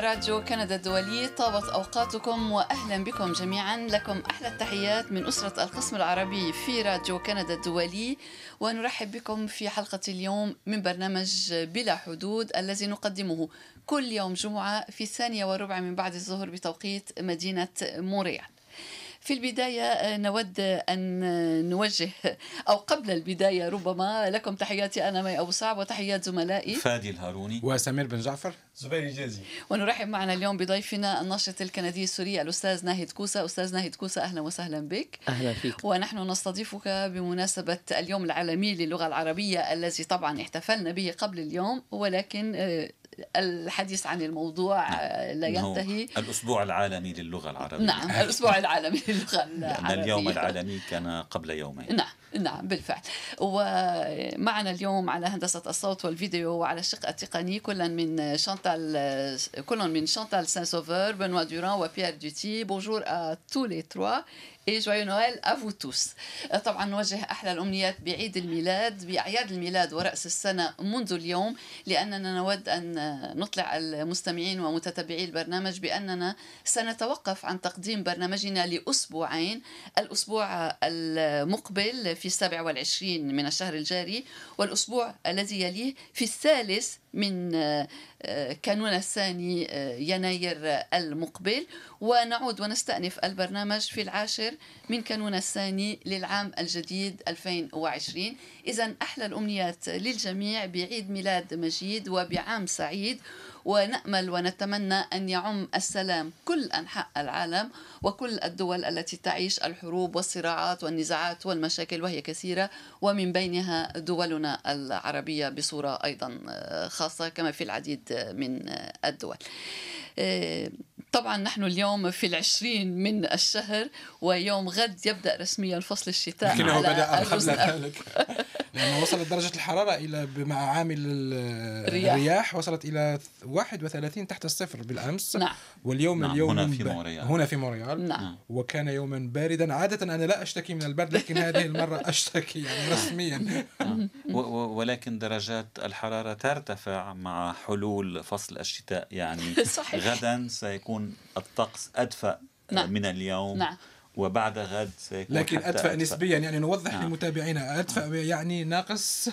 راديو كندا الدولي طابت أوقاتكم وأهلا بكم جميعا. لكم أحلى التحيات من أسرة القسم العربي في راديو كندا الدولي. ونرحب بكم في حلقة اليوم من برنامج بلا حدود الذي نقدمه كل يوم جمعة في الثانية وربع من بعد الظهر بتوقيت مدينة مونريال في البداية آه، نود أن نوجه أو قبل البداية ربما لكم تحياتي أنا مي أبو صعب وتحيات زملائي. فادي الهاروني. وسمير بن جعفر. زبير جازي ونرحب معنا اليوم بضيفنا الناشط الكندي السوري الأستاذ ناهد كوسة. أستاذ ناهد كوسة أهلا وسهلا بك. أهلا فيك. ونحن نستضيفك بمناسبة اليوم العالمي للغة العربية الذي طبعا احتفلنا به قبل اليوم ولكن آه، الحديث عن الموضوع آه، لا ينتهي. الأسبوع العالمي للغة العربية. نعم الأسبوع العالمي للغة لأن العربية. اليوم العالمي كان قبل يومين. نعم نعم بالفعل. ومعنا اليوم على هندسة الصوت والفيديو وعلى الشق التقني كلا من شانتال كل من شانتال سان سوفور بنوا دوران وبيير دوتي. Bonjour à tous les trois. Et joyeux Noël à vous tous. طبعا نوجه أحلى الأمنيات بعيد الميلاد بأعياد الميلاد ورأس السنة منذ اليوم لأننا نود أن نطلع المستمعين ومتتبعي البرنامج بأننا سنتوقف عن تقديم برنامجنا لأسبوعين. الأسبوع المقبل في السابع والعشرين من الشهر الجاري والأسبوع الذي يليه في الثالث من آه، كانون الثاني آه، يناير المقبل. ونعود ونستأنف البرنامج في العاشر من كانون الثاني للعام الجديد 2020 إذا أحلى الأمنيات للجميع بعيد ميلاد مجيد وبعام سعيد. ونأمل ونتمنى أن يعم السلام كل أنحاء العالم وكل الدول التي تعيش الحروب والصراعات والنزاعات والمشاكل وهي كثيرة ومن بينها دولنا العربية بصورة أيضا خاصة كما في العديد من الدول. طبعا نحن اليوم في العشرين من الشهر ويوم غد يبدأ رسميا فصل الشتاء لكنه بدأ قبل ذلك. لأنه وصلت درجة الحرارة إلى مع عامل ال- الرياح. الرياح وصلت إلى 31 تحت الصفر بالأمس. نعم. واليوم نعم، اليوم هنا في مونريال. هنا في مونريال نعم. وكان يوما باردا. عادة أنا لا أشتكي من البرد لكن هذه المرة أشتكي يعني رسميا. آه. و- و- ولكن درجات الحرارة ترتفع مع حلول فصل الشتاء يعني صحيح. غدا سيكون الطقس أدفأ نعم. من اليوم نعم وبعد غد سيكون لكن حتى أدفأ نسبيا يعني نوضح نعم. لمتابعينا أدفأ يعني ناقص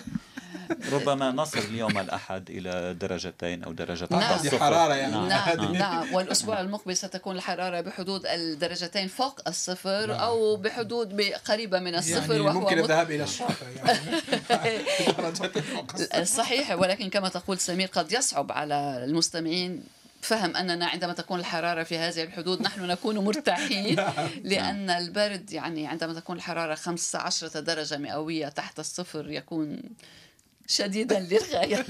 ربما نصل اليوم الأحد إلى درجتين أو درجة نعم. الصفر. حرارة يعني. نعم. نعم نعم والأسبوع المقبل ستكون الحرارة بحدود الدرجتين فوق الصفر نعم. أو بحدود قريبة من الصفر يعني وهو ممكن مت- الذهاب إلى الشاطئ يعني درجات فوق الصفر. صحيح ولكن كما تقول سمير قد يصعب على المستمعين فهم أننا عندما تكون الحرارة في هذه الحدود نحن نكون مرتاحين لأن البرد يعني عندما تكون الحرارة 15 درجة مئوية تحت الصفر يكون شديدا للغاية.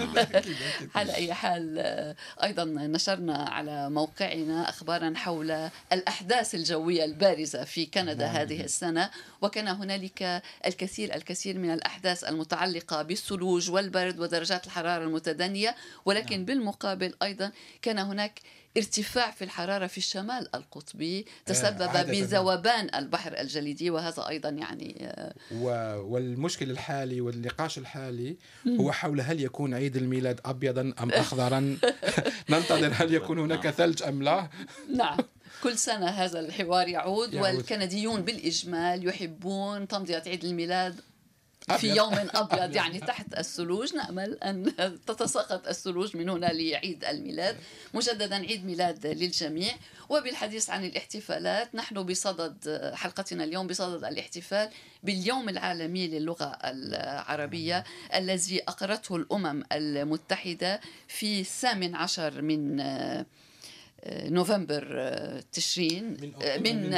على أي حال آه، أيضا نشرنا على موقعنا أخبارا حول الأحداث الجوية البارزة في كندا هذه السنة. وكان هنالك الكثير الكثير من الأحداث المتعلقة بالثلوج والبرد ودرجات الحرارة المتدنية. ولكن بالمقابل أيضا كان هناك ارتفاع في الحرارة في الشمال القطبي تسبب عادة. بذوبان البحر الجليدي وهذا أيضا يعني آه، و- والمشكل الحالي والنقاش الحالي هو حول هل يكون عيد الميلاد ابيضا أم اخضرا؟ ننتظر هل يكون هناك ثلج أم لا. نعم. كل سنة هذا الحوار يعود, يعود. والكنديون بالإجمال يحبون تمضية عيد الميلاد في. يوم أبيض يعني تحت الثلوج نأمل أن تتساقط الثلوج من هنا لعيد الميلاد مجددا عيد ميلاد للجميع وبالحديث عن الاحتفالات نحن بصدد حلقتنا اليوم بصدد الاحتفال باليوم العالمي للغة العربية الذي أقرته الأمم المتحدة في الثامن عشر من نوفمبر آه، تشرين من آه، من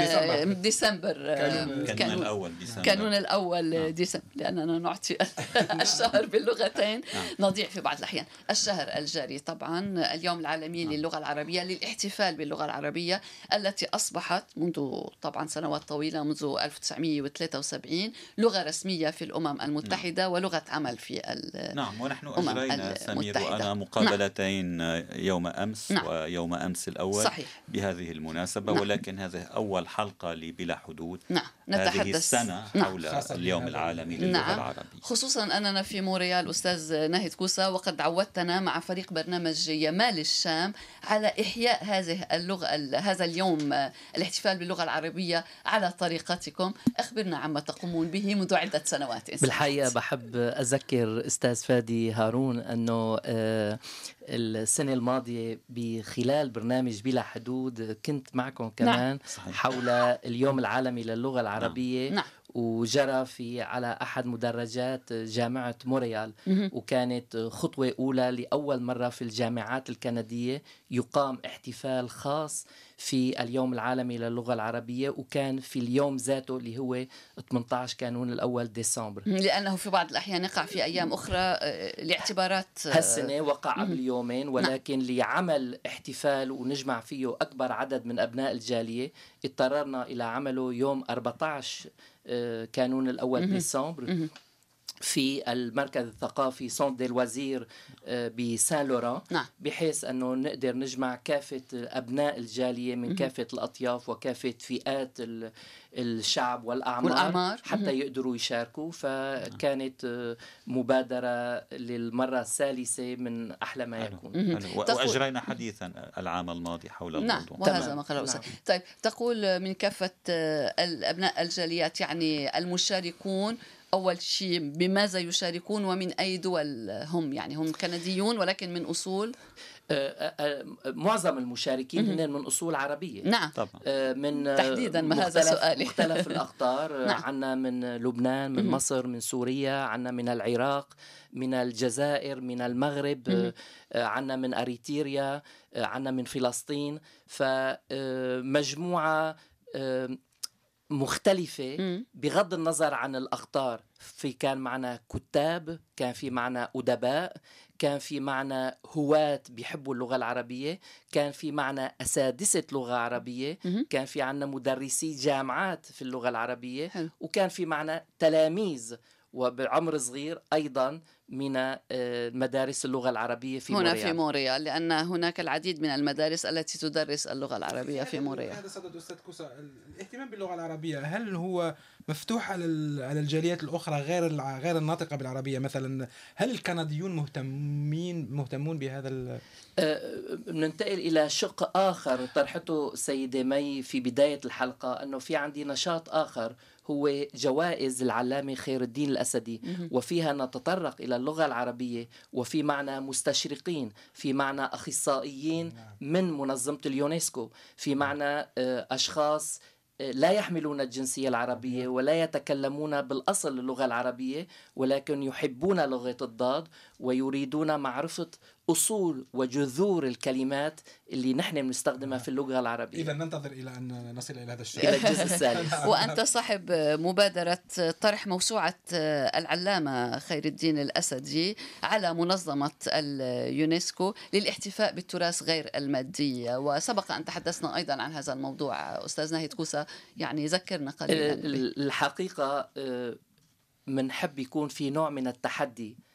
من ديسمبر. آه، كانون- الأول ديسمبر. كانون الأول ديسمبر. لأننا نعطي الشهر باللغتين. نضيع في بعض الأحيان. الشهر الجاري طبعا اليوم العالمي للغة العربية للاحتفال باللغة العربية التي أصبحت منذ طبعا سنوات طويلة منذ 1973 لغة رسمية في الأمم المتحدة ولغة عمل في ال- نعم ونحن أمم أجرينا سمير. وأنا مقابلتين يوم أمس نعم. ويوم أمس الأول صحيح. بهذه المناسبة نعم. ولكن هذه أول حلقة لبلا حدود نعم هذه نتحدث السنة نعم. حول اليوم العالمي ال- للغة نعم العربية خصوصا أننا في مونريال أستاذ ناهد كوسا وقد عودتنا مع فريق برنامج يمال الشام على إحياء هذه اللغة ال- هذا اليوم آه، الاحتفال باللغة العربية على طريقتكم أخبرنا عما تقومون به منذ عدة سنوات بالحقيقة. بحب أذكر أستاذ فادي هارون أنه آه، السنة الماضية بخلال برنامج بلا حدود كنت معكم كمان صحيح. حول اليوم العالمي للغة العربية نعم. وجرى في على أحد مدرجات جامعة موريال. وكانت خطوة أولى لأول مرة في الجامعات الكندية يقام احتفال خاص في اليوم العالمي للغة العربية وكان في اليوم ذاته اللي هو 18 كانون الأول ديسمبر. لأنه في بعض الأحيان يقع في أيام أخرى آه، لاعتبارات آه، هالسنة وقع قبل يومين ولكن لعمل احتفال ونجمع فيه أكبر عدد من أبناء الجالية اضطررنا إلى عمله يوم 14 آه، كانون الأول ديسمبر. في المركز الثقافي سون دي الوزير بسان لوران نعم. بحيث أنه نقدر نجمع كافة ابناء الجالية من كافة الأطياف وكافة فئات ال- الشعب والأعمار, والأعمار. حتى يقدروا يشاركوا فكانت آه، مبادرة للمرة الثالثة من أحلى ما. يكون حلو. و- تقول- وأجرينا حديثا العام الماضي حول نعم الموضوع وهذا تمام. ما قاله نعم. طيب تقول من كافة آه، الأبناء الجاليات يعني المشاركون أول شيء بماذا يشاركون ومن أي دول هم؟ يعني هم كنديون ولكن من أصول؟ آه، آه، آه، معظم المشاركين هن من أصول عربية. نعم. طبعا. من تحديداً ما هذا مختلف سؤالي. مختلف الأقطار نعم. عنا من لبنان من مصر من سوريا عنا من العراق من الجزائر من المغرب عنا من أريتريا آه، عنا من فلسطين. فمجموعة مختلفة. بغض النظر عن الأقطار في كان معنا كتاب كان في معنا أدباء كان في معنا هواة بيحبوا اللغة العربية كان في معنا أسادسة لغة عربية. كان في عنا مدرسي جامعات في اللغة العربية. وكان في معنا تلاميذ وبعمر صغير أيضا من آه، مدارس اللغة العربية في هنا موريال. في موريال. لأن هناك العديد من المدارس التي تدرس اللغة العربية في موريال. هذا صدد أستاذ كوسا الاهتمام باللغة العربية؟ هل هو مفتوح على على الجاليات الأخرى غير غير الناطقة بالعربية مثلا؟ هل الكنديون مهتمين مهتمون بهذا ال- آه، ننتقل إلى شق آخر طرحته سيدة مي في بداية الحلقة أنه في عندي نشاط آخر هو جوائز العلامة خير الدين الأسدي وفيها نتطرق إلى اللغة العربية وفي معنا مستشرقين في معنا أخصائيين من منظمة اليونسكو في معنا آه، أشخاص آه، لا يحملون الجنسية العربية ولا يتكلمون بالأصل اللغة العربية ولكن يحبون لغة الضاد ويريدون معرفة أصول وجذور الكلمات اللي نحن بنستخدمها في اللغة العربية. إذا ننتظر إلى أن نصل إلى هذا الشيء. إلى الجزء الثالث. وأنت صاحب مبادرة طرح موسوعة العلامة خير الدين الأسدي على منظمة اليونسكو للاحتفاء بالتراث غير المادي. وسبق أن تحدثنا أيضا عن هذا الموضوع. أستاذ ناهد كوسا يعني ذكرنا قليلا. به. الحقيقة منحب يكون في نوع من التحدي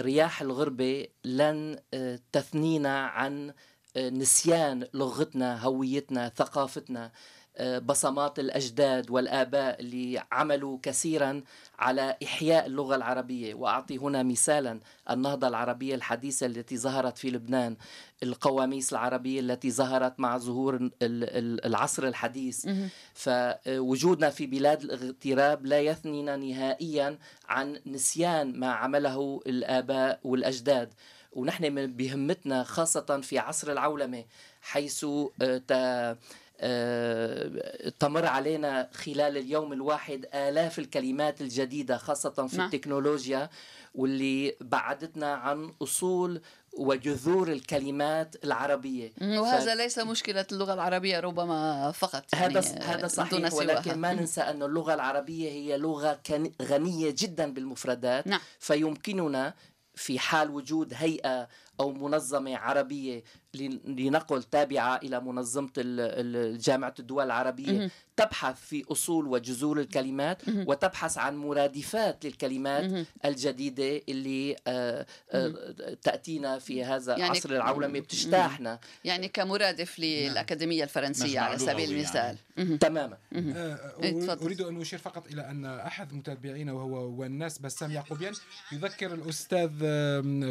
رياح الغربة لن آه، تثنينا عن آه، نسيان لغتنا هويتنا ثقافتنا. بصمات الأجداد والآباء اللي عملوا كثيرا على إحياء اللغة العربية. وأعطي هنا مثالا النهضة العربية الحديثة التي ظهرت في لبنان القواميس العربية التي ظهرت مع ظهور ال- ال- العصر الحديث. فوجودنا في بلاد الاغتراب لا يثنينا نهائيا عن نسيان ما عمله الآباء والأجداد. ونحن بهمتنا خاصة في عصر العولمة حيث آه، آه، تمر علينا خلال اليوم الواحد آلاف الكلمات الجديدة خاصة في نعم. التكنولوجيا واللي بعدتنا عن أصول وجذور الكلمات العربية وهذا ليس مشكلة اللغة العربية ربما فقط يعني هذا هذا دون صحيح. ولكن ما ننسى أن اللغة العربية هي لغة غنية جدا بالمفردات نعم. فيمكننا في حال وجود هيئة أو منظمة عربية لنقل تابعة إلى منظمة جامعة الدول العربية. تبحث في أصول وجذور الكلمات وتبحث عن مرادفات للكلمات الجديدة اللي آه، آه، تأتينا في هذا يعني عصر العولمة بتجتاحنا. يعني كمرادف للأكاديمية الفرنسية على سبيل المثال. يعني. تماما. آه، إيه، أريد أن أشير فقط إلى أن أحد متابعينا وهو والناس بسام يعقوبيان يذكر الأستاذ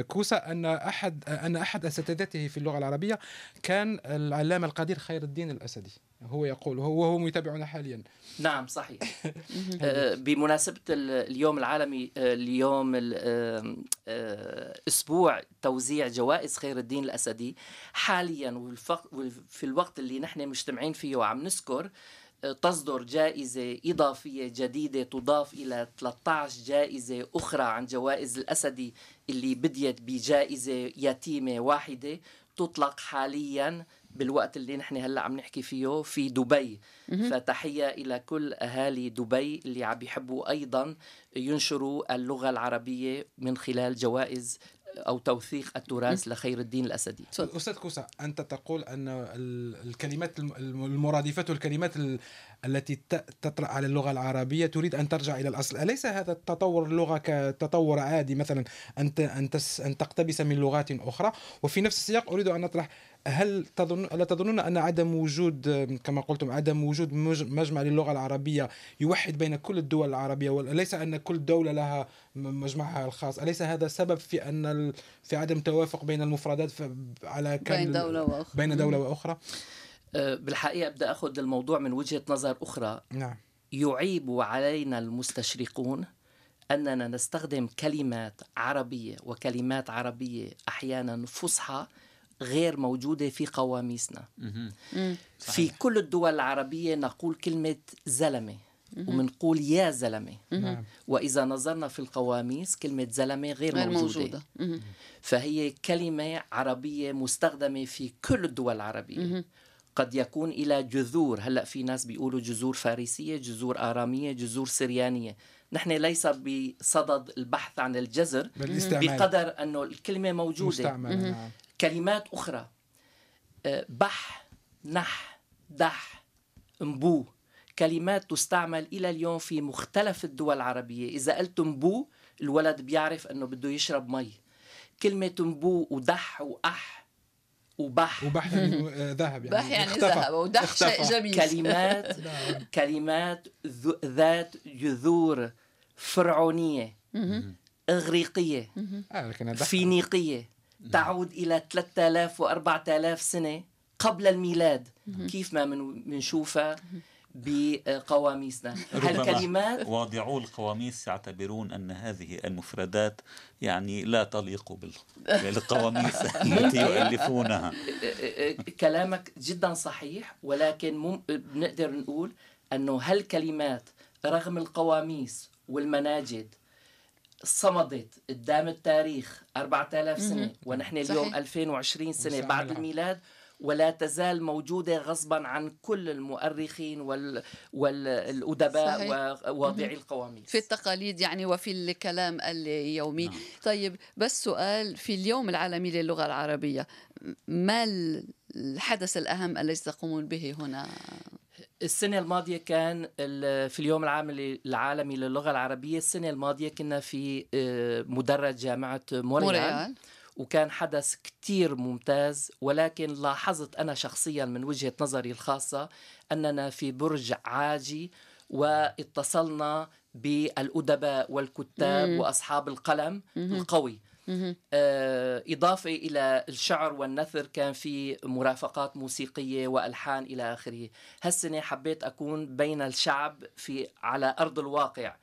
كوسا أن أحد أن أحد أساتذته في اللغة العربية كان العلامة القدير خير الدين الأسدي. هو يقول هو هو متابعنا حاليا. نعم صحيح. آه، بمناسبة اليوم العالمي آه، اليوم أسبوع توزيع جوائز خير الدين الأسدي حاليا في الوقت اللي نحن مجتمعين فيه وعم نذكر تصدر جائزة إضافية جديدة تضاف إلى 13 جائزة أخرى عن جوائز الأسدي اللي بديت بجائزة يتيمة واحدة تطلق حاليا بالوقت اللي نحن هلأ عم نحكي فيه في دبي. فتحية إلى كل أهالي دبي اللي عم بيحبوا أيضا ينشروا اللغة العربية من خلال جوائز أو توثيق التراث لخير الدين الأسدي. أستاذ كوسا أنت تقول أن الكلمات المرادفات والكلمات التي تطرأ على اللغة العربية تريد أن ترجع إلى الأصل، أليس هذا التطور اللغة كتطور عادي مثلا ان أن تقتبس من لغات أخرى؟ وفي نفس السياق أريد أن أطرح هل تظن الا تظنون أن عدم وجود كما قلتم عدم وجود مجمع للغة العربية يوحد بين كل الدول العربية وليس أن كل دولة لها مجمعها الخاص؟ أليس هذا سبب في أن في عدم توافق بين المفردات على بين دولة وأخرى. بين دولة وأخرى؟ أه، بالحقيقة بدي أخذ الموضوع من وجهة نظر أخرى. نعم. يعيب علينا المستشرقون أننا نستخدم كلمات عربية وكلمات عربية أحيانا فصحى غير موجودة في قواميسنا. في كل الدول العربية نقول كلمة زلمة ومنقول يا زلمة. نعم. وإذا نظرنا في القواميس كلمة زلمة غير, غير موجودة, موجودة. فهي كلمة عربية مستخدمة في كل الدول العربية. قد يكون إلى جذور. هلأ في ناس بيقولوا جذور فارسية جذور آرامية جذور سريانية. نحن ليس بصدد البحث عن الجذر بقدر أنه الكلمة موجودة. نعم. كلمات أخرى. آه، بح نح دح مبو. كلمات تستعمل إلى اليوم في مختلف الدول العربية. إذا قلت مبو الولد بيعرف أنه بده يشرب مي. كلمة مبو ودح وأح وبح. وبح يعني آه، ذهب يعني. بح يعني ذهب ودح شيء جميل. كلمات كلمات ذات جذور فرعونية إغريقية آه، فينيقية. تعود إلى 3000 و4000 سنة قبل الميلاد. كيف ما بنشوفها بقواميسنا. هالكلمات واضعو القواميس يعتبرون أن هذه المفردات يعني لا تليق بالقواميس التي يؤلفونها. كلامك جدا صحيح ولكن بنقدر نقول أنه هالكلمات رغم القواميس والمناجد صمدت قدام التاريخ 4000 سنة ونحن اليوم صحيح. 2020 سنة بعد الميلاد ولا تزال موجودة غصبا عن كل المؤرخين وال... والأدباء وواضعي القواميس. في التقاليد يعني وفي الكلام اليومي. نعم. طيب بس سؤال في اليوم العالمي للغة العربية ما الحدث الأهم الذي تقومون به هنا؟ السنة الماضية كان في اليوم العالمي العالمي للغة العربية السنة الماضية كنا في آه، مدرج جامعة موريال. وكان حدث كتير ممتاز ولكن لاحظت أنا شخصيا من وجهة نظري الخاصة أننا في برج عاجي واتصلنا بالأدباء والكتاب مم. وأصحاب القلم مم. القوي إضافة إلى الشعر والنثر كان في مرافقات موسيقية وألحان إلى آخره. هالسنة حبيت أكون بين الشعب في على أرض الواقع.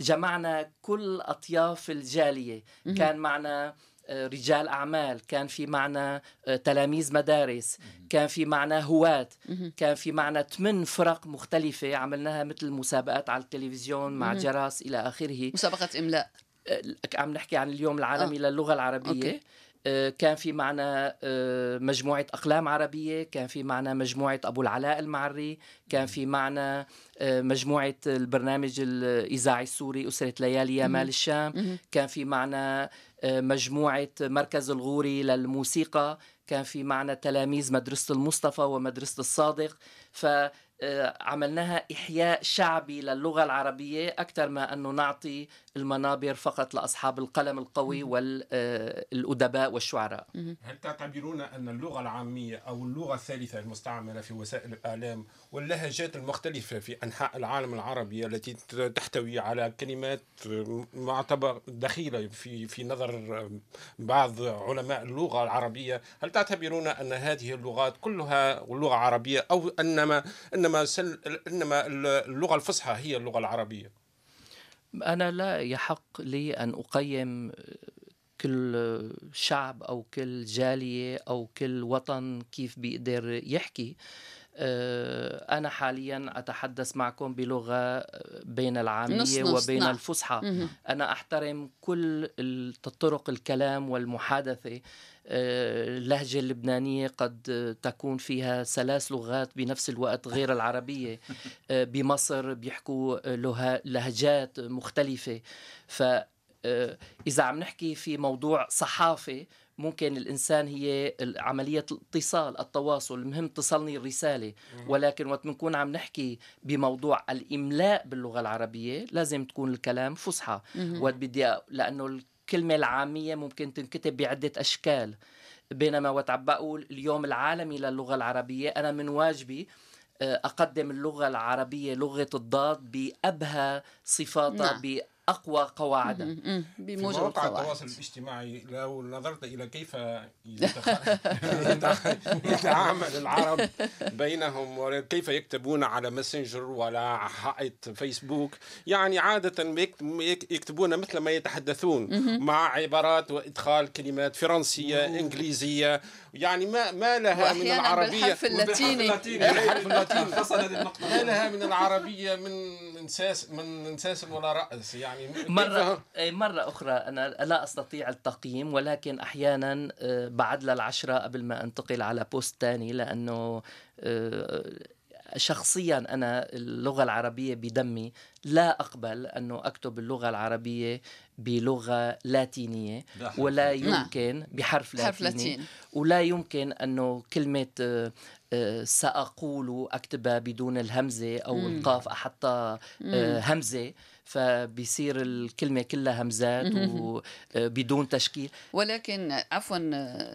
فجمعنا آه، كل أطياف الجالية. كان معنا آه، رجال أعمال كان في معنا تلاميذ مدارس. كان في معنا هواة. كان في معنا ثمان فرق مختلفة. عملناها مثل مسابقات على التلفزيون مع جرس إلى آخره. مسابقة إملاء. عم نحكي عن اليوم العالمي آه. للغة العربية. أوكي. آه، كان في معنا آه، مجموعة أقلام عربية كان في معنا مجموعة أبو العلاء المعري كان في معنا آه، مجموعة البرنامج الإذاعي السوري أسرة ليالي يا مال الشام. كان في معنا مجموعة مركز الغوري للموسيقى. كان في معنا تلاميذ مدرسة المصطفى ومدرسة الصادق. ف عملناها إحياء شعبي للغة العربية أكثر ما أنه نعطي المنابر فقط لأصحاب القلم القوي والأدباء والشعراء. هل تعتبرون أن اللغة العامية أو اللغة الثالثة المستعملة في وسائل الإعلام واللهجات المختلفة في أنحاء العالم العربي التي تحتوي على كلمات معتبر دخيلة في في نظر بعض علماء اللغة العربية؟ هل تعتبرون أن هذه اللغات كلها لغة عربية أو أنما إنما سل إنما اللغة الفصحى هي اللغة العربية؟ أنا لا يحق لي أن أقيم كل شعب أو كل جالية أو كل وطن كيف بيقدر يحكي. آه، أنا حاليا أتحدث معكم بلغة بين العامية نص نص وبين نعم. الفصحى. أنا أحترم كل طرق الكلام والمحادثة. اللهجة اللبنانية قد تكون فيها ثلاث لغات بنفس الوقت غير العربية. آه، بمصر بيحكوا لهجات مختلفة. ف آه، عم نحكي في موضوع صحافة ممكن الإنسان هي عملية الاتصال التواصل المهم تصلني الرسالة. ولكن وقت بنكون عم نحكي بموضوع الإملاء باللغة العربية لازم تكون الكلام فصحى. وقت بدي لأنه الكلمة العامية ممكن تنكتب بعدة أشكال بينما وقت عم بقول اليوم العالمي للغة العربية أنا من واجبي آه، أقدم اللغة العربية لغة الضاد بأبهى صفاتها نعم. أقوى قواعدا في مواقع التواصل الاجتماعي لو نظرت إلى كيف يتعامل العرب بينهم وكيف يكتبون على ماسنجر ولا حائط فيسبوك يعني عادة يكتبون مثل ما يتحدثون مع عبارات وإدخال كلمات فرنسية إنجليزية. يعني ما ما لها من العربيه بالحرف اللاتيني. بالحرف اللاتيني. ما لها من العربية من انساس من انساس ولا رأس يعني يعني مرة مرة أخرى أنا لا أستطيع التقييم ولكن أحيانا آه، بعد للعشرة قبل ما أنتقل على بوست تاني لأنه آه، شخصيا أنا اللغة العربية بدمي لا أقبل أنه أكتب اللغة العربية بلغة لاتينية ولا نعم. يمكن بحرف لاتيني ولا يمكن أنه كلمة آه، سأقول أكتبها بدون الهمزة أو القاف أحطها همزة. فبيصير الكلمة كلها همزات وبدون تشكيل. ولكن عفوا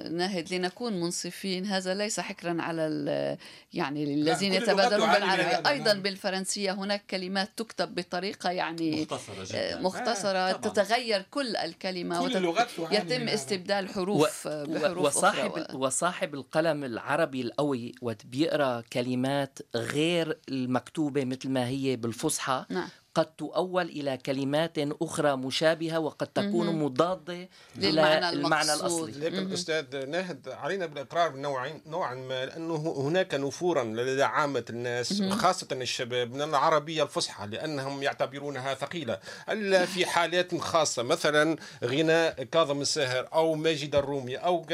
ناهد لنكون منصفين. هذا ليس حكرا على يعني الذين يتبادلون بالعربية. أيضا نعم. بالفرنسية هناك كلمات تكتب بطريقة يعني مختصرة جدا. مختصرة آه تتغير كل الكلمة كل وتت... يتم استبدال حروف و... بحروف وصاحب أخرى و... وصاحب القلم العربي القوي وقت بيقرأ كلمات غير المكتوبة مثل ما هي بالفصحى. نعم. قد تؤول إلى كلمات أخرى مشابهة وقد تكون مضادة إلى المعنى الأصلي لكن أستاذ ناهد علينا بالإقرار نوعين نوعا ما لأنه هناك نفورا لدى عامة الناس خاصة الشباب من العربية الفصحى لأنهم يعتبرونها ثقيلة. إلا في حالات خاصة مثلا غناء كاظم الساهر أو ماجد الرومي أو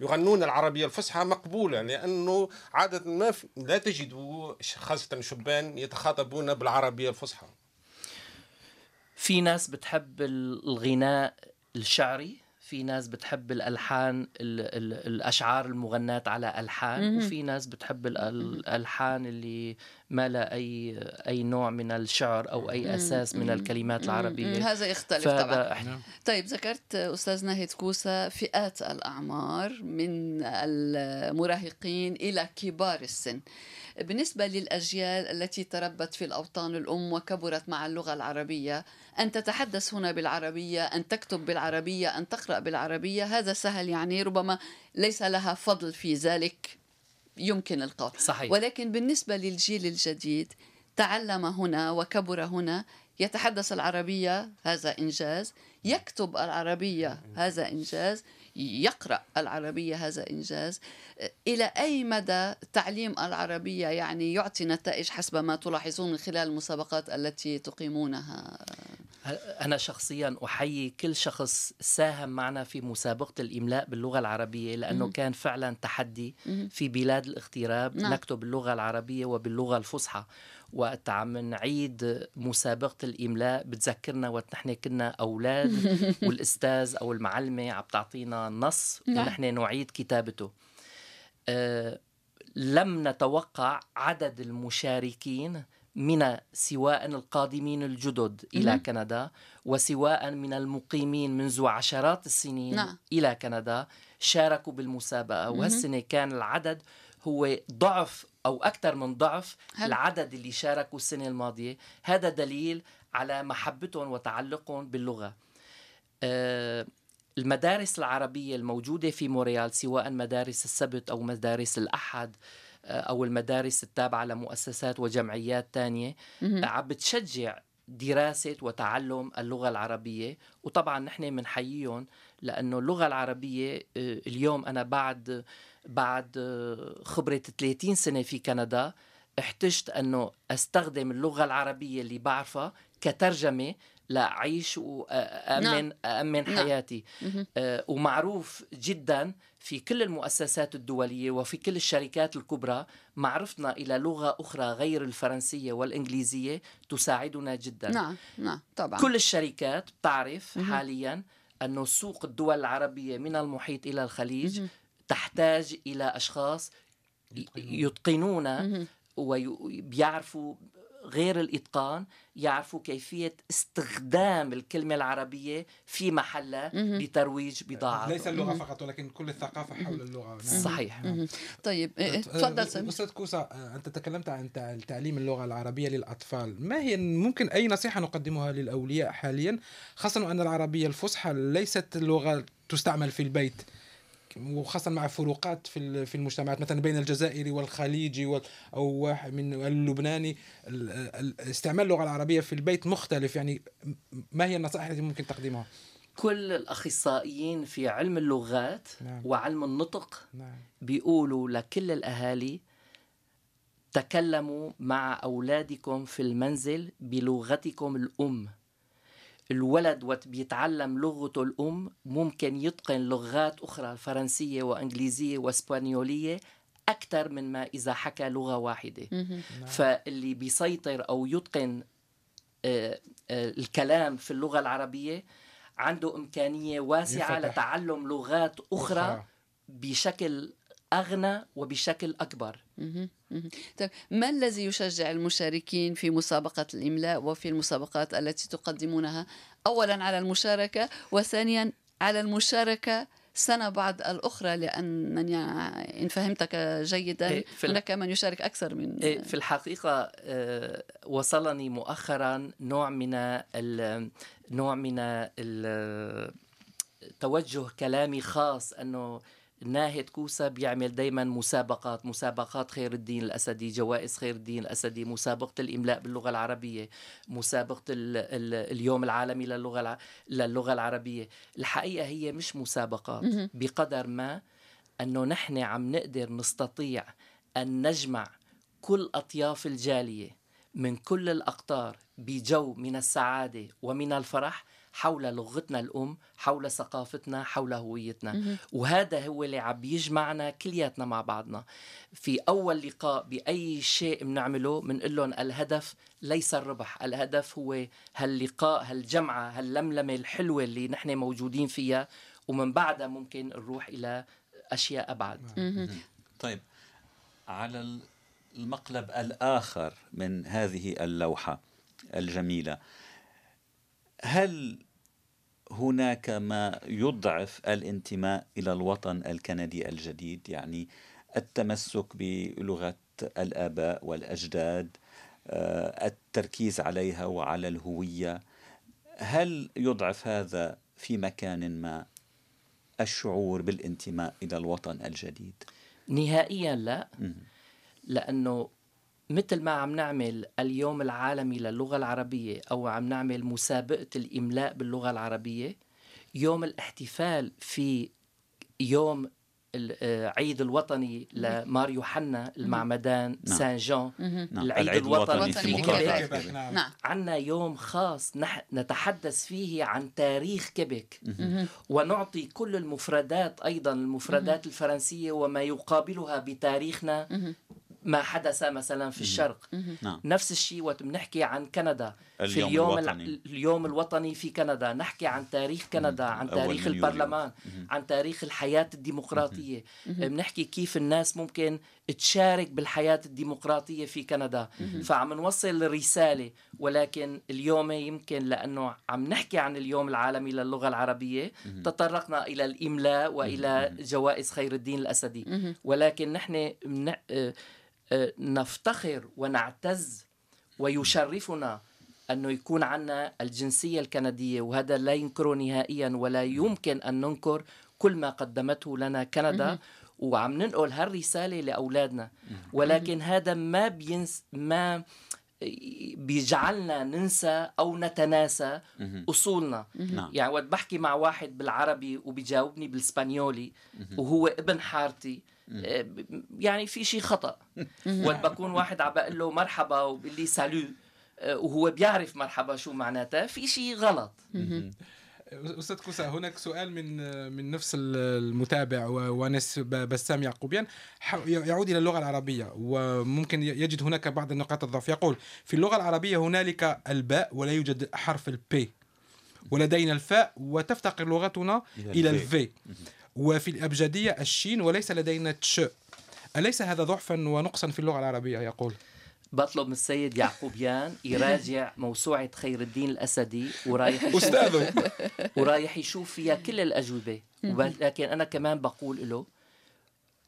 يغنون العربية الفصحى مقبولة لأنه عادة ما لا تجد خاصة شبان يتخاطبون بالعربية الفصحى. في ناس بتحب الغناء الشعري في ناس بتحب الألحان ال ال الأشعار المغناة على ألحان وفي ناس بتحب الألحان اللي ما لها اي أي نوع من الشعر أو أي أساس من الكلمات العربية. هذا يختلف طبعا. إحنا. طيب ذكرت أستاذ ناهد كوسا فئات الأعمار من المراهقين إلى كبار السن. بالنسبة للأجيال التي تربت في الأوطان الأم وكبرت مع اللغة العربية أن تتحدث هنا بالعربية أن تكتب بالعربية أن تقرأ بالعربية هذا سهل يعني ربما ليس لها فضل في ذلك يمكن القول. صحيح. ولكن بالنسبة للجيل الجديد تعلم هنا وكبر هنا يتحدث العربية هذا إنجاز. يكتب العربية هذا إنجاز. يقرأ العربية هذا إنجاز إلى أي مدى تعليم العربية يعني يعطي نتائج حسب ما تلاحظون من خلال المسابقات التي تقيمونها أنا شخصيا أحيي كل شخص ساهم معنا في مسابقة الإملاء باللغة العربية لأنه مم. كان فعلا تحدي. في بلاد الاغتراب نعم. نكتب باللغة العربية وباللغة الفصحى وقت عم نعيد مسابقة الإملاء بتذكرنا وقت نحن كنا أولاد والأستاذ أو المعلمة عم تعطينا نص نعم. ونحن نعيد كتابته أه لم نتوقع عدد المشاركين من سواء القادمين الجدد إلى مهم. كندا وسواء من المقيمين منذ عشرات السنين نعم. إلى كندا شاركوا بالمسابقة. وهالسنة كان العدد هو ضعف أو أكثر من ضعف هل- العدد اللي شاركوا السنة الماضية. هذا دليل على محبتهم وتعلقهم باللغة. آه، المدارس العربية الموجودة في مونريال سواء مدارس السبت أو مدارس الأحد آه، أو المدارس التابعة لمؤسسات وجمعيات تانية مهم. عم بتشجع دراسة وتعلم اللغة العربية. وطبعا نحن بنحييهم لأنه اللغة العربية آه، اليوم أنا بعد بعد آه، خبرة 30 سنة في كندا احتجت أنه أستخدم اللغة العربية اللي بعرفها كترجمة لأعيش وأأمن نعم. أأمن نعم. حياتي. آه، ومعروف جدا في كل المؤسسات الدولية وفي كل الشركات الكبرى معرفتنا إلى لغة أخرى غير الفرنسية والإنجليزية تساعدنا جدا نعم نعم طبعا كل الشركات بتعرف. حاليا أنه سوق الدول العربية من المحيط إلى الخليج. تحتاج إلى أشخاص ي- يتقنون مهم. وبيعرفوا غير الإتقان يعرفوا كيفية استخدام الكلمة العربية في محلها. لترويج بضاعة ليس اللغة فقط ولكن كل الثقافة حول اللغة. نعم. صحيح. طيب إيه، تفضل سامي. أستاذ كوسا أنت تكلمت عن تع- تعليم اللغة العربية للأطفال. ما هي ممكن أي نصيحة نقدمها للأولياء حاليا خاصة أن العربية الفصحى ليست لغة تستعمل في البيت؟ وخاصة مع فروقات في في المجتمعات مثلا بين الجزائري والخليجي وال- أو واحد من اللبناني ال- ال- استعمال اللغة العربية في البيت مختلف يعني ما هي النصائح التي ممكن تقديمها؟ كل الأخصائيين في علم اللغات نعم. وعلم النطق نعم بيقولوا لكل الأهالي تكلموا مع أولادكم في المنزل بلغتكم الأم الولد وقت بيتعلم لغته الأم ممكن يتقن لغات أخرى الفرنسية وإنجليزية وإسبانيولية أكثر من ما إذا حكى لغة واحدة مهم. فاللي بيسيطر أو يتقن آه، آه، الكلام في اللغة العربية عنده إمكانية واسعة. لتعلم لغات أخرى بشكل أغنى وبشكل أكبر. طيب ما الذي يشجع المشاركين في مسابقة الإملاء وفي المسابقات التي تقدمونها أولا على المشاركة وثانيا على المشاركة سنة بعد الأخرى لأنني إن فهمتك جيدا إيه، هناك من يشارك أكثر من إيه، في الحقيقة آه، وصلني مؤخرا نوع من ال نوع من ال توجه كلامي خاص أنه ناهد كوسا بيعمل دايما مسابقات مسابقات خير الدين الأسدي جوائز خير الدين الأسدي مسابقة الإملاء باللغة العربية مسابقة ال ال اليوم العالمي للغة الع... للغة العربية الحقيقة هي مش مسابقات. بقدر ما أنه نحن عم نقدر نستطيع أن نجمع كل أطياف الجالية من كل الأقطار بجو من السعادة ومن الفرح حول لغتنا الأم حول ثقافتنا حول هويتنا. وهذا هو اللي عم يجمعنا كلياتنا مع بعضنا. في أول لقاء بأي شيء بنعمله بنقول لهم الهدف ليس الربح. الهدف هو هاللقاء هالجمعة هاللملمة الحلوة اللي نحن موجودين فيها. ومن بعدها ممكن نروح إلى أشياء أبعد. طيب على المقلب الآخر من هذه اللوحة الجميلة هل هناك ما يضعف الانتماء إلى الوطن الكندي الجديد يعني التمسك بلغة الآباء والأجداد آه، التركيز عليها وعلى الهوية. هل يضعف هذا في مكان ما الشعور بالانتماء إلى الوطن الجديد؟ نهائيا لا. مم. مثل ما عم نعمل اليوم العالمي للغة العربية أو عم نعمل مسابقة الإملاء باللغة العربية يوم الاحتفال في يوم العيد الوطني لمار يوحنا المعمدان نعم. سان جون نعم. العيد الوطني الوطني في. كيبيك نعم. عنا يوم خاص نح نتحدث فيه عن تاريخ كيبيك ونعطي كل المفردات أيضا المفردات الفرنسية وما يقابلها بتاريخنا. ما حدث مثلا في الشرق. نعم. نفس الشيء وقت بنحكي عن كندا. في اليوم اليوم الوطني. اليوم الوطني في كندا. نحكي عن تاريخ كندا عن تاريخ. البرلمان عن تاريخ الحياة الديمقراطية. بنحكي كيف الناس ممكن تشارك بالحياة الديمقراطية في كندا. فعم نوصل رسالة ولكن اليوم يمكن لأنه عم نحكي عن اليوم العالمي للغة العربية. تطرقنا إلى الإملاء وإلى جوائز خير الدين الأسدي. ولكن نحن من- نفتخر ونعتز ويشرفنا أنه يكون عنا الجنسية الكندية وهذا لا ينكره نهائيا ولا يمكن أن ننكر كل ما قدمته لنا كندا. وعم ننقل هالرسالة لأولادنا. ولكن هذا ما بينس ما بيجعلنا ننسى أو نتناسى أصولنا. نعم. يعني وقت بحكي مع واحد بالعربي وبيجاوبني بالإسبانيولي وهو ابن حارتي آه، يعني في شيء خطأ. وقت بكون واحد عم بقول له مرحبا وبيقول لي سالو آه، وهو بيعرف مرحبا شو معناتها في شيء غلط. أستاذ كوسا هناك سؤال من من نفس المتابع و- ونس ب- بسام يعقوبيان. يعود إلى اللغة العربية وممكن يجد هناك بعض النقاط الضعف. يقول في اللغة العربية هنالك الباء ولا يوجد حرف البي ولدينا الفاء وتفتقر لغتنا إلى إلى الفي. وفي الأبجدية الشين وليس لدينا تش. أليس هذا ضعفا ونقصا في اللغة العربية؟ يقول. بطلب من السيد يعقوبيان يراجع موسوعة خير الدين الأسدي ورايح يشوف أستاذه. ورايح يشوف فيها كل الأجوبة. وب- لكن أنا كمان بقول له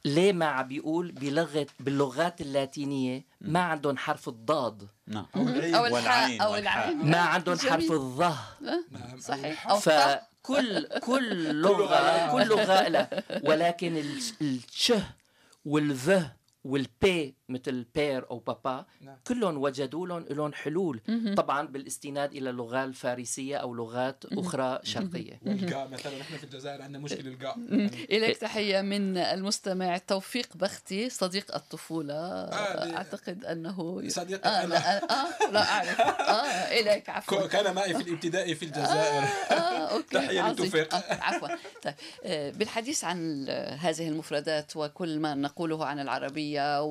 ليه ما عم بيقول بلغة باللغات اللاتينية ما عندهم حرف الضاد؟ نعم. الحاء والعين أو والحاء. العين. ما عندهم. حرف الظه. نعم. صحيح. أو الطاء فكل كل لغة كل لغة لها ولكن ال- الش والذ والبي مثل بير أو بابا نعم. كلهم وجدوا لهم لهم حلول. طبعا بالاستناد إلى اللغة الفارسيه أو لغات أخرى شرقية. والقاء مثلا نحن في الجزائر عندنا مشكلة القاء. إليك تحية من المستمع توفيق بختي صديق الطفولة. آه، أعتقد أنه صديق آه أنا. لا, آه لا أعرف. آه إليك عفوا. كان معي في الابتدائي في الجزائر. آه أوكي. تحية عظيم. لتوفيق. آه عفوا. طيب آه بالحديث عن هذه المفردات وكل ما نقوله عن العربية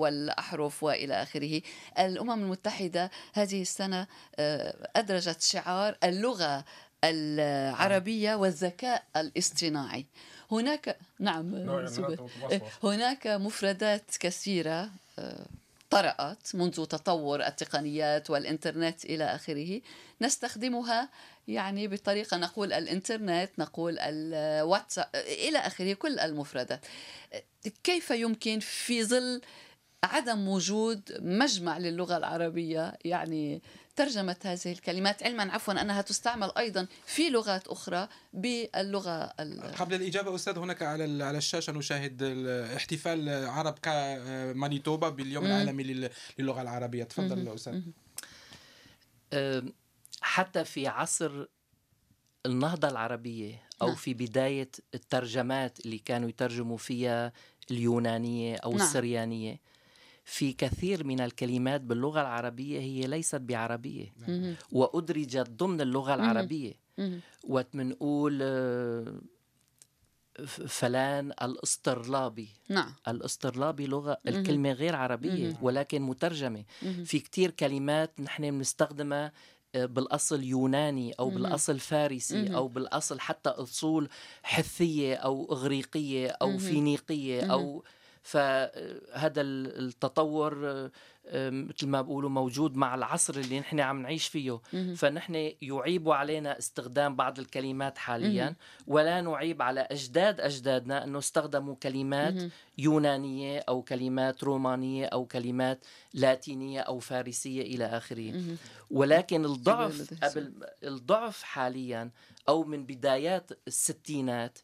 والأحرف وإلى آخره الأمم المتحدة هذه السنة آه أدرجت شعار اللغة العربية والذكاء الاصطناعي هناك نعم من زبير. الوسواس. هناك مفردات كثيرة آه، طرأت منذ تطور التقنيات والإنترنت إلى آخره نستخدمها يعني بطريقة نقول الإنترنت نقول الواتساب إلى آخره كل المفردات كيف يمكن في ظل عدم وجود مجمع للغة العربية يعني ترجمة هذه الكلمات علما عفوا أنها تستعمل أيضا في لغات أخرى باللغة ال- قبل الإجابة أستاذ هناك على ال- على الشاشة نشاهد ال- احتفال عرب كا مانيتوبا باليوم مم. العالمي لل- للغة العربية تفضل أستاذ أم، حتى في عصر النهضة العربية أو نعم. في بداية الترجمات اللي كانوا يترجموا فيها اليونانية أو نعم. السريانية في كثير من الكلمات باللغة العربية هي ليست بعربية مهم. وأدرجت ضمن اللغة العربية مهم. وقت منقول آه، فلان الاسطرلابي نعم الاسطرلابي لغة الكلمة غير عربية مهم. ولكن مترجمة مهم. في كتير كلمات نحن بنستخدمها آه، بالأصل يوناني أو مهم. بالأصل فارسي مهم. أو بالأصل حتى أصول حثية أو إغريقية أو مهم. فينيقية أو فهذا التطور مثل ما بقولوا موجود مع العصر اللي نحن عم نعيش فيه. فنحن يعيب علينا استخدام بعض الكلمات حاليا. ولا نعيب على أجداد أجدادنا أنه استخدموا كلمات. يونانية أو كلمات رومانية أو كلمات لاتينية أو فارسية إلى آخره. ولكن الضعف قبل الضعف حاليا أو من بدايات الستينات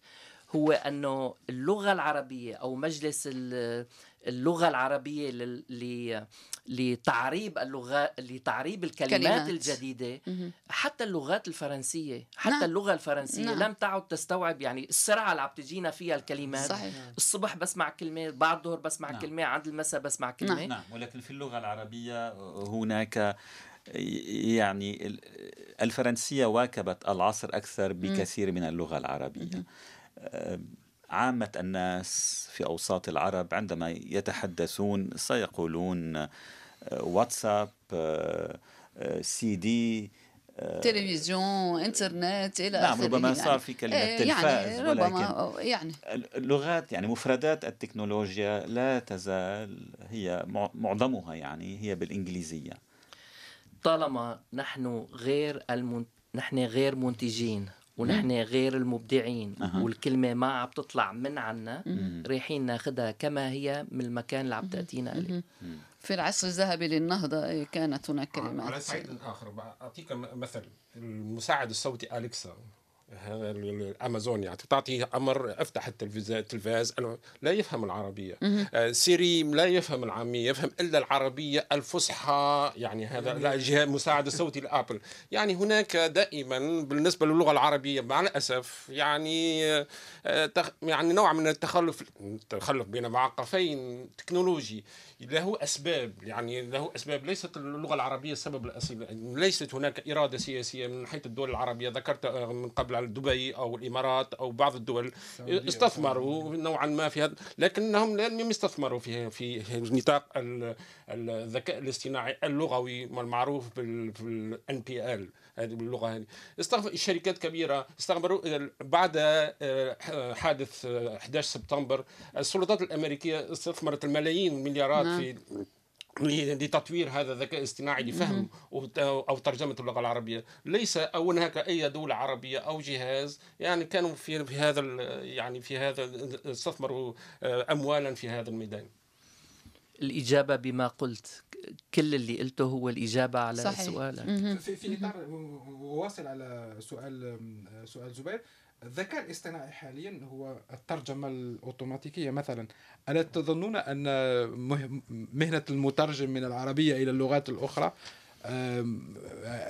هو أنه اللغة العربية أو مجلس ال- اللغة العربية لل- ل- لتعريب اللغة لتعريب الكلمات كلمات. الجديدة. حتى اللغات الفرنسية حتى نعم. اللغة الفرنسية نعم. لم تعد تستوعب يعني السرعة اللي عم تجينا فيها الكلمات صحيح الصبح بسمع كلمة بعد الظهر بسمع نعم. كلمة عند المساء بسمع كلمة نعم ولكن في اللغة العربية هناك يعني ال- الفرنسية واكبت العصر أكثر بكثير من اللغة العربية آه، عامة الناس في أوساط العرب عندما يتحدثون سيقولون آه، واتساب آه، آه، سي دي تلفزيون إنترنت إلى نعم ربما يعني. صار في كلمة إيه، تلفاز يعني ولكن ربما يعني اللغات يعني مفردات التكنولوجيا لا تزال هي مع- معظمها يعني هي بالإنجليزية طالما نحن غير المن... نحن غير منتجين ونحن غير المبدعين أها. والكلمة ما عم تطلع من عنا رايحين ناخدها كما هي من المكان اللي عم تأتينا إليه في العصر الذهبي للنهضة إيه، كانت هناك على كلمات صعيد اخر أعطيك مثل المساعد الصوتي أليكسا. الأمازون يعني تعطي أمر أفتح التلفاز التلفاز أنا لا يفهم العربية. آه، سيري لا يفهم العامية يفهم إلا العربية الفصحى يعني هذا لا جهاز مساعد الصوتي لأبل. يعني هناك دائما بالنسبة للغة العربية مع الأسف يعني آه، يعني نوع من التخلف التخلف بين معقفين تكنولوجي له أسباب. يعني له أسباب. ليست اللغة العربية السبب الاصيل ليست هناك إرادة سياسية من حيث الدول العربية. ذكرت آه، من قبل على دبي أو الإمارات أو بعض الدول استثمروا نوعا ما في هذا لكنهم لم يستثمروا في في نطاق ال- الذكاء الاصطناعي اللغوي المعروف بالان بي ال هذه باللغة هذه استغفر الشركات كبيرة استغفروا بعد آه، حادث آه، 11 سبتمبر السلطات الأمريكية استثمرت الملايين والمليارات نعم. في لتطوير هذا الذكاء الاصطناعي لفهم أو ترجمة اللغة العربية. ليس أو هناك أي دولة عربية أو جهاز يعني كانوا في في هذا ال- يعني في هذا استثمروا آه، اموالا في هذا الميدان. الإجابة بما قلت كل اللي قلته هو الإجابة على صحيح. سؤالك. في في إطار واصل على سؤال سؤال زبير. الذكاء الاصطناعي حاليا هو الترجمة الأوتوماتيكية مثلا ألا تظنون أن مه- مهنة المترجم من العربية إلى اللغات الأخرى آم،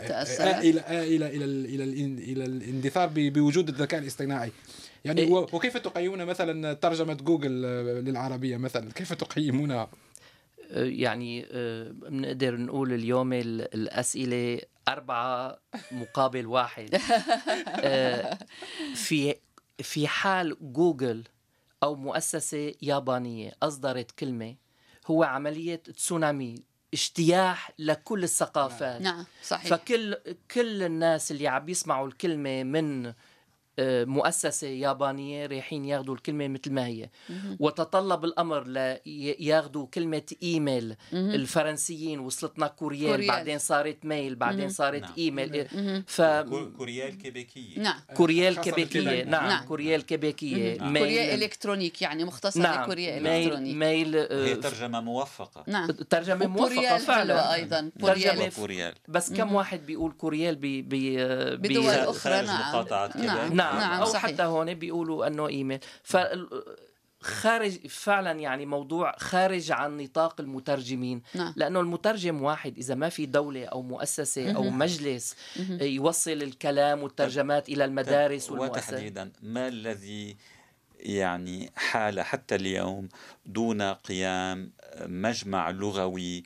تأثرت؟ إلى ال- إلى ال- إلى الاندثار بوجود الذكاء الاصطناعي يعني إيه. وكيف تقيمون مثلا ترجمة جوجل للعربية مثلا كيف تقيمونها يعني آه، بنقدر نقول اليوم ال- الأسئلة أربعة مقابل واحد. آه، في في حال جوجل أو مؤسسة يابانية أصدرت كلمة هو عملية تسونامي اجتياح لكل الثقافات. نعم صحيح. فكل كل الناس اللي عم يسمعوا الكلمة من آه، مؤسسة يابانية رايحين ياخذوا الكلمة مثل ما هي. وتطلب الأمر لياخذوا كلمة إيميل. الفرنسيين وصلتنا courriel, courriel. بعدين صارت mail بعدين صارت نعم. إيميل. ف cou- courriel كيبيكية. نعم. courriel خاصة كيبيكية. نعم, نعم. courriel كيبيكية. نعم. courrier électronique يعني مختصر نعم. ل courrier mail. électronique. mail هي آه، ترجمة موفقة. نعم. ترجمة موفقة فعلا. أيضا. courriel ترجمة courriel بس كم واحد بيقول courriel بدول أخرى. نعم. نعم. نعم, نعم أو صحيح. حتى هون بيقولوا إنه إيميل. ف خارج فعلا يعني موضوع خارج عن نطاق المترجمين. نعم. لأنه المترجم واحد إذا ما في دولة أو مؤسسة أو مجلس يوصل الكلام والترجمات إلى المدارس والمؤسسات وتحديدا ما الذي يعني حال حتى اليوم دون قيام مجمع لغوي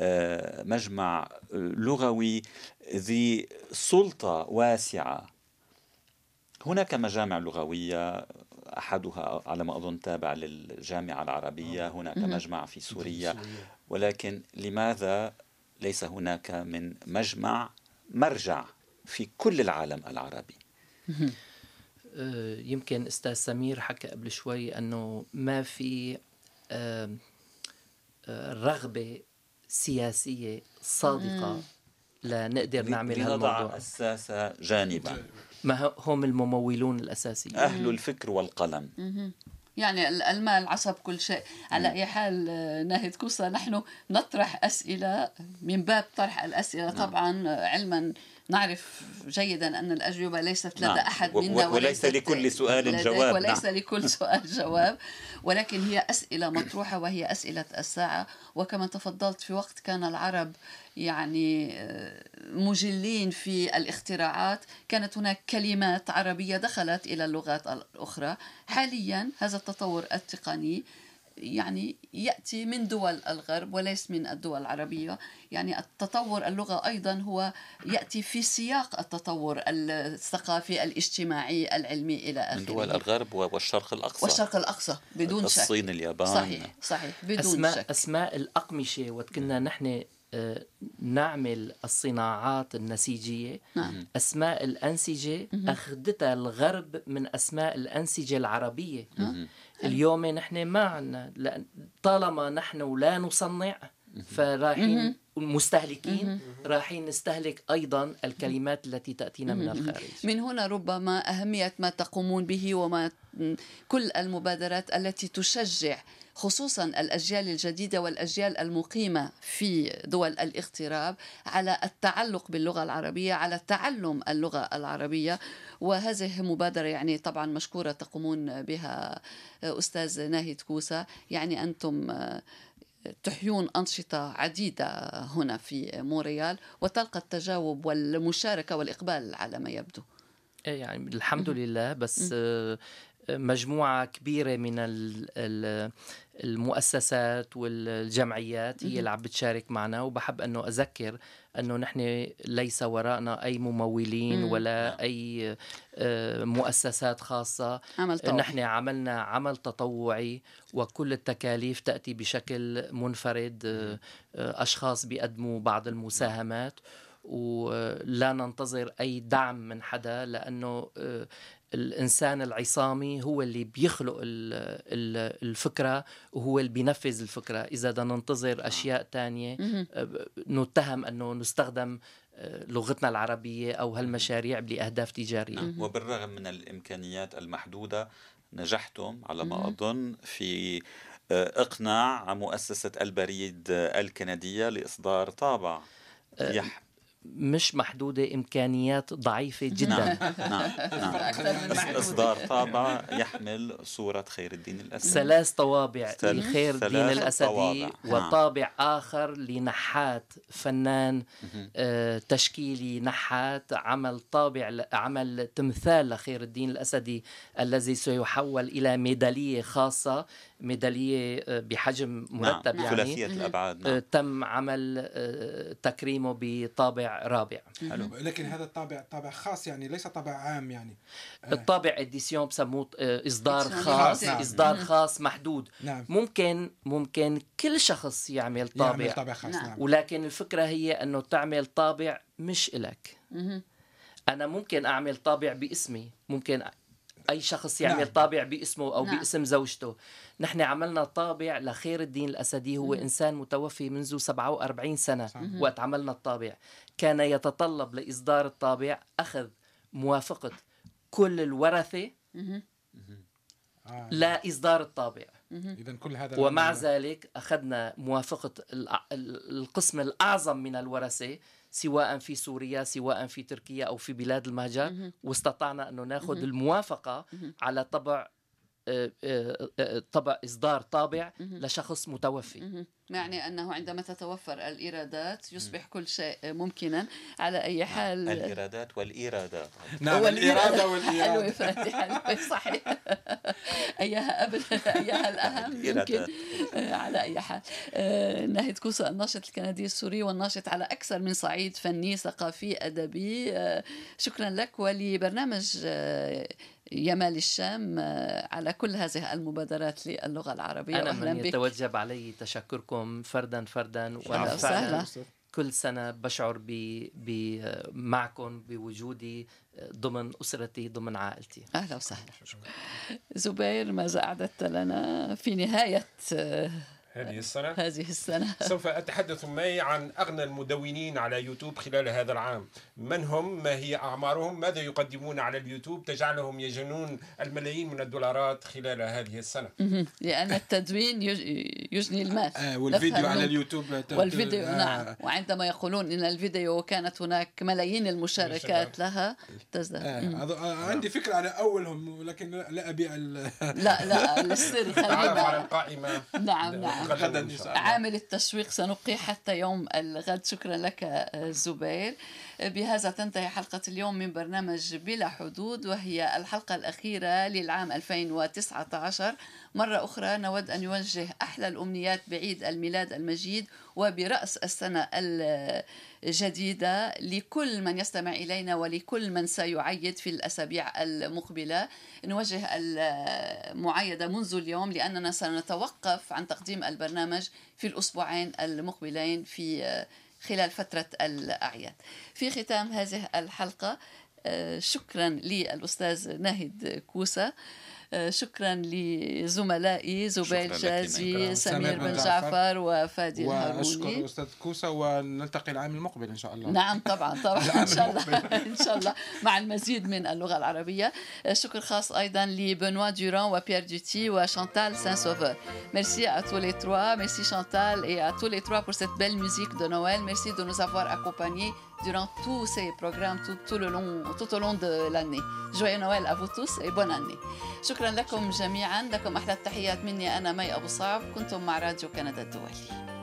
آه، مجمع لغوي ذي سلطة واسعة؟ هناك مجامع لغوية أحدها على ما أظن تابع للجامعة العربية هناك مجمع في سوريا. ولكن لماذا ليس هناك من مجمع مرجع في كل العالم العربي؟ آه، يمكن أستاذ سمير حكى قبل شوي إنه ما في آه، رغبة سياسية صادقة لنقدر نعمل لنضع هالموضوع. الساسة جانبا. ما هم الممولون الأساسيين. أهل الفكر والقلم. يعني ال- المال عصب كل شيء. على أي حال ناهد كوسا نحن نطرح أسئلة من باب طرح الأسئلة. طبعا آه، علما نعرف جيدا أن الأجوبة ليست لدى نعم. أحد منا وليس لكل سؤال جواب، وليس نعم. لكل سؤال جواب. ولكن هي أسئلة مطروحة وهي أسئلة الساعة. وكما تفضلت في وقت كان العرب يعني آه، مجلين في الاختراعات. كانت هناك كلمات عربية دخلت إلى اللغات الأخرى. حاليا هذا التطور التقني يعني يأتي من دول الغرب وليس من الدول العربية. يعني التطور اللغة أيضا هو يأتي في سياق التطور الثقافي الاجتماعي العلمي إلى آخره. من دول الغرب والشرق الأقصى. والشرق الأقصى بدون شك. الصين اليابان. صحيح صحيح بدون أسماء شك. أسماء الأقمشة وقت كنا نحن آه، نعمل الصناعات النسيجية. نعم. أسماء الأنسجة أخذتها الغرب من أسماء الأنسجة العربية. اليوم نحن ما عنا لأن طالما نحن لا نصنع فرايحين المستهلكين رايحين نستهلك أيضا الكلمات التي تأتينا من الخارج. من هنا ربما أهمية ما تقومون به وما كل المبادرات التي تشجع خصوصا الأجيال الجديدة والأجيال المقيمة في دول الاغتراب على التعلق باللغة العربية على تعلم اللغة العربية. وهذه مبادرة يعني طبعا مشكورة تقومون بها أستاذ ناهد كوسة. يعني أنتم تحيون أنشطة عديدة هنا في مونريال وتلقى التجاوب والمشاركة والإقبال على ما يبدو. إيه يعني الحمد لله. بس مجموعة كبيرة من ال- ال- المؤسسات والجمعيات هي اللي عم بتشارك معنا وبحب أنه أذكر أنه نحن ليس وراءنا أي ممولين ولا أي آه، مؤسسات خاصة. عمل طوعي. نحن عملنا عمل تطوعي وكل التكاليف تأتي بشكل منفرد آه، آه، أشخاص بيقدموا بعض المساهمات. ولا ننتظر أي دعم من حدا لأنه آه، الإنسان العصامي هو اللي بيخلق ال- ال- الفكرة وهو اللي بينفذ الفكرة. إذا بدنا ننتظر أشياء تانية آه، نتهم أنه نستخدم آه، لغتنا العربية أو هالمشاريع لأهداف تجارية. وبالرغم من الإمكانيات المحدودة نجحتم على ما أظن في آه، إقناع مؤسسة البريد الكندية لإصدار طابع يح... مش محدودة إمكانيات ضعيفة جدا نعم نعم نعم محدودة. إصدار طابع يحمل صورة خير الدين الأسد ثلاث طوابع لخير الدين طوابع. نعم. وطابع آخر لنحات فنان آه، تشكيلي نحات عمل طابع عمل تمثال لخير الدين الأسدي الذي سيحول إلى ميدالية خاصة ميدالية آه، بحجم مرتب نعم. يعني ثلاثية الأبعاد آه، نعم. تم عمل آه، تكريمه بطابع رابع. حلو. لكن هذا الطابع طابع خاص يعني ليس طابع عام يعني. الطابع édition بسموه إصدار خاص limitée. إصدار خاص محدود. نعم. ممكن ممكن كل شخص يعمل طابع. يعمل طابع خاص نعم. نعم. ولكن الفكرة هي أنه تعمل طابع مش إلك. مهم. أنا ممكن أعمل طابع باسمي. ممكن أي شخص يعمل نعم. طابع باسمه أو نعم. باسم زوجته. نحن عملنا طابع لخير الدين الأسدي. هو إنسان متوفي منذ 47 سنة. وقت عملنا الطابع. كان يتطلب لإصدار الطابع أخذ موافقة كل الورثة آه. لا إصدار الطابع. اذا كل هذا ومع ذلك أخذنا موافقة الأ- ال- القسم الأعظم من الورثة سواء في سوريا سواء في تركيا أو في بلاد المهجر واستطعنا أنه ناخذ الموافقة على طبع طبع إصدار طابع لشخص متوفي. يعني أنه عندما تتوفر الإيرادات يصبح كل شيء ممكنا على أي حال. الإيرادات والإيرادات. نعم حلوة والاراده حلوة صحيح. أيها قبل أيها الأهم يمكن على أي حال. آه، ناهد كوسة الناشط الكندي السوري والناشط على أكثر من صعيد فني ثقافي أدبي. آه، شكرا لك ولبرنامج آه، يمال الشام آه، على كل هذه المبادرات للغة العربية أنا من بك. يتوجب علي تشكركم فردا فردا وأنا. فعلا كل سنة بشعر ب... ب... معكم بوجودي ضمن أسرتي ضمن عائلتي. أهلا وسهلا. زبير ماذا أعددت لنا؟ في نهاية آه، هذه السنة. هذه السنة. سوف أتحدث معي عن أغنى المدونين على يوتيوب خلال هذا العام. من هم؟ ما هي أعمارهم؟ ماذا يقدمون على اليوتيوب؟ تجعلهم يجنون الملايين من الدولارات خلال هذه السنة. لأن التدوين يجني المال. آه والفيديو على اليوتيوب والفيديو آه. نعم. وعندما يقولون إن الفيديو كانت هناك ملايين المشاركات لها تزداد. آه عندي فكرة على أولهم لكن لا أبيع لا لا السر خلينا على القائمة. نعم نعم. عامل التشويق سنبقي حتى يوم الغد. شكرا لك زبير. بهذا تنتهي حلقة اليوم من برنامج بلا حدود وهي الحلقة الأخيرة للعام 2019 مرة أخرى نود أن نوجه أحلى الأمنيات بعيد الميلاد المجيد وبرأس السنة الجديدة لكل من يستمع إلينا ولكل من سيعيد في الأسابيع المقبلة. نوجه المعايدة منذ اليوم لأننا سنتوقف عن تقديم البرنامج في الأسبوعين المقبلين في خلال فترة الأعياد. في ختام هذه الحلقة آه، شكرا للأستاذ ناهد كوسة. شكرا لزملائي زبير جازي سمير بن جعفر وفادي الهاروني. وأشكر الأستاذ كوسه ونلتقي العام المقبل إن شاء الله. نعم طبعا طبعا. إن شاء الله إن شاء الله. مع المزيد من اللغة العربية. آه، شكر خاص أيضا لبنوا دوران وبيير دوتي وشانتال سان سوفور Merci à tous les trois. Merci Chantal et à tous les trois pour cette belle musique de Noël. Merci de nous avoir accompagnés durant tous ces programmes tout, tout, le long, tout au long de l'année. Joyeux Noël à vous tous et bonne année. شكرا لكم جميعا لكم أحلى التحيات مني أنا مي أبو صعب كنتم مع راديو كندا الدولي